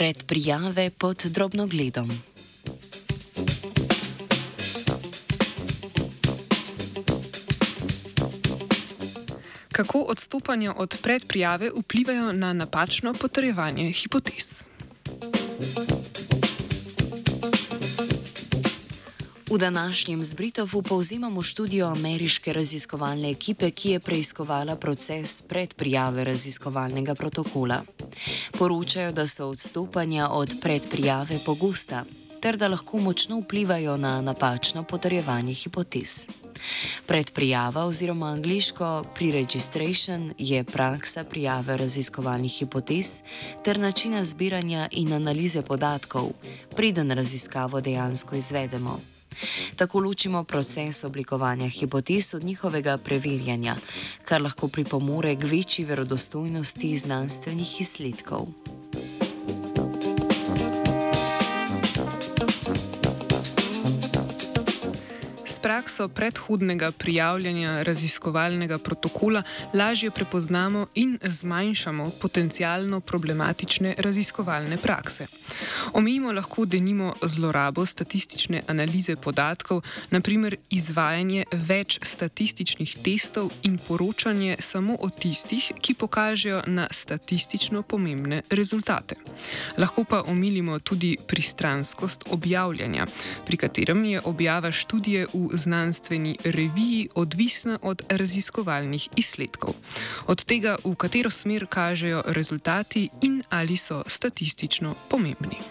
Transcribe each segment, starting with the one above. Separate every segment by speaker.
Speaker 1: Predprijave pod drobnogledom. Kako odstopanja od predprijave vplivajo na napačno potrjevanje hipotez? V današnjem zbritovu povzemamo študijo ameriške raziskovalne ekipe, ki je preiskovala proces predprijave raziskovalnega protokola. Poročajo, da so odstopanja od predprijave pogosta ter da lahko močno vplivajo na napačno potrjevanje hipotez. Predprijava oziroma angliško pre-registration je praksa prijave raziskovalnih hipotez ter načina zbiranja in analize podatkov, preden raziskavo dejansko izvedemo. Tako ločimo proces oblikovanja hipotez od njihovega preverjanja, kar lahko pripomore k večji verodostojnosti znanstvenih izsledkov. Prakso predhodnega prijavljanja raziskovalnega protokola lažje prepoznamo in zmanjšamo potencijalno problematične raziskovalne prakse. Omejimo lahko denimo zlorabo statistične analize podatkov, naprimer izvajanje več statističnih testov in poročanje samo o tistih, ki pokažejo na statistično pomembne rezultate. Lahko pa omilimo tudi pristranskost objavljanja, pri katerem je objava študije v znanstveni reviji odvisna od raziskovalnih izsledkov, od tega, v katero smer kažejo rezultati in ali so statistično pomembni.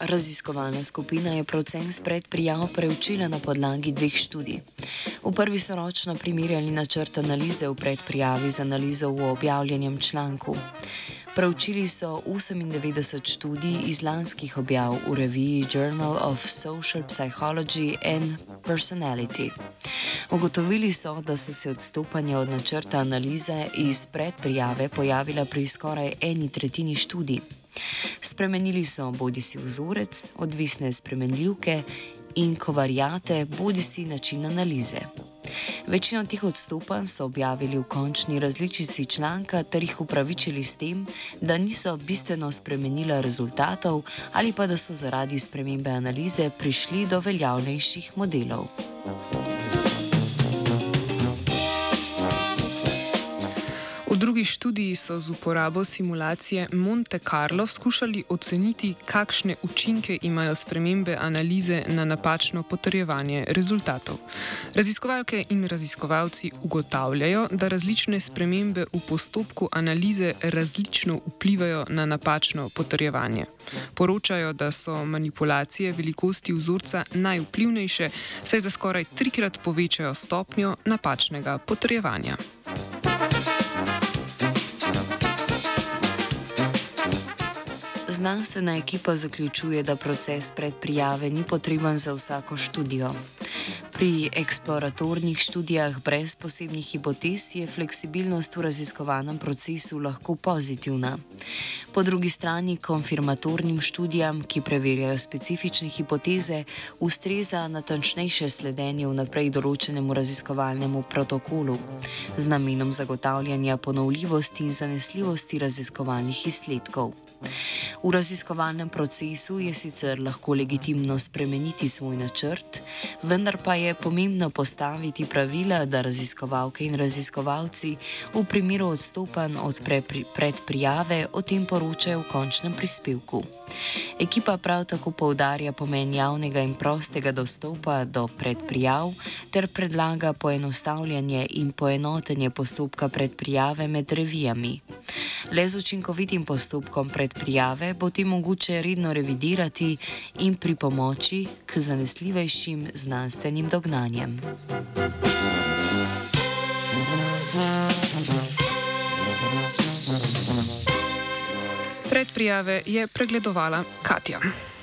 Speaker 1: Raziskovalna skupina je proces predprijav preučila na podlagi dveh študij. V prvi so ročno primerjali načrt analize v predprijavi z analizo v objavljenem članku. Preučili so 98 študij iz lanskih objav v reviji Journal of Social Psychology and Personality. Ugotovili so, da so se odstopanja od načrta analize iz predprijave pojavila pri skoraj eni tretjini študij. Spremenili so bodi si vzorec, odvisne spremenljivke in kovarijate, bodi si način analize. Večino teh odstopanj so objavili v končni različici članka ter jih upravičili s tem, da niso bistveno spremenila rezultatov ali pa da so zaradi spremembe analize prišli do veljavnejših modelov. Drugi študiji so z uporabo simulacije Monte Carlo skušali oceniti, kakšne učinke imajo spremembe analize na napačno potrjevanje rezultatov. Raziskovalke in raziskovalci ugotavljajo, da različne spremembe v postopku analize različno vplivajo na napačno potrjevanje. Poročajo, da so manipulacije velikosti vzorca najvplivnejše, saj za skoraj trikrat povečajo stopnjo napačnega potrjevanja. Znanstvena ekipa zaključuje, da proces predprijave ni potreben za vsako študijo. Pri eksploratornih študijah brez posebnih hipotez je fleksibilnost v raziskovanem procesu lahko pozitivna. Po drugi strani konfirmatornim študijam, ki preverjajo specifične hipoteze, ustreza natančnejše sledenje vnaprej določenemu raziskovalnemu protokolu z namenom zagotavljanja ponovljivosti in zanesljivosti raziskovalnih izsledkov. V raziskovalnem procesu je sicer lahko legitimno spremeniti svoj načrt, vendar pa je pomembno postaviti pravila, da raziskovalke in raziskovalci v primeru odstopanj od predprijave o tem poročajo v končnem prispevku. Ekipa prav tako poudarja pomen javnega in prostega dostopa do predprijav ter predlaga poenostavljanje in poenotenje postopka predprijave med revijami. Le z učinkovitim postopkom predprijave bo ti mogoče redno revidirati in pri pomoči k zanesljivejšim znanstvenim dognanjem. Predprijave je pregledovala Katja.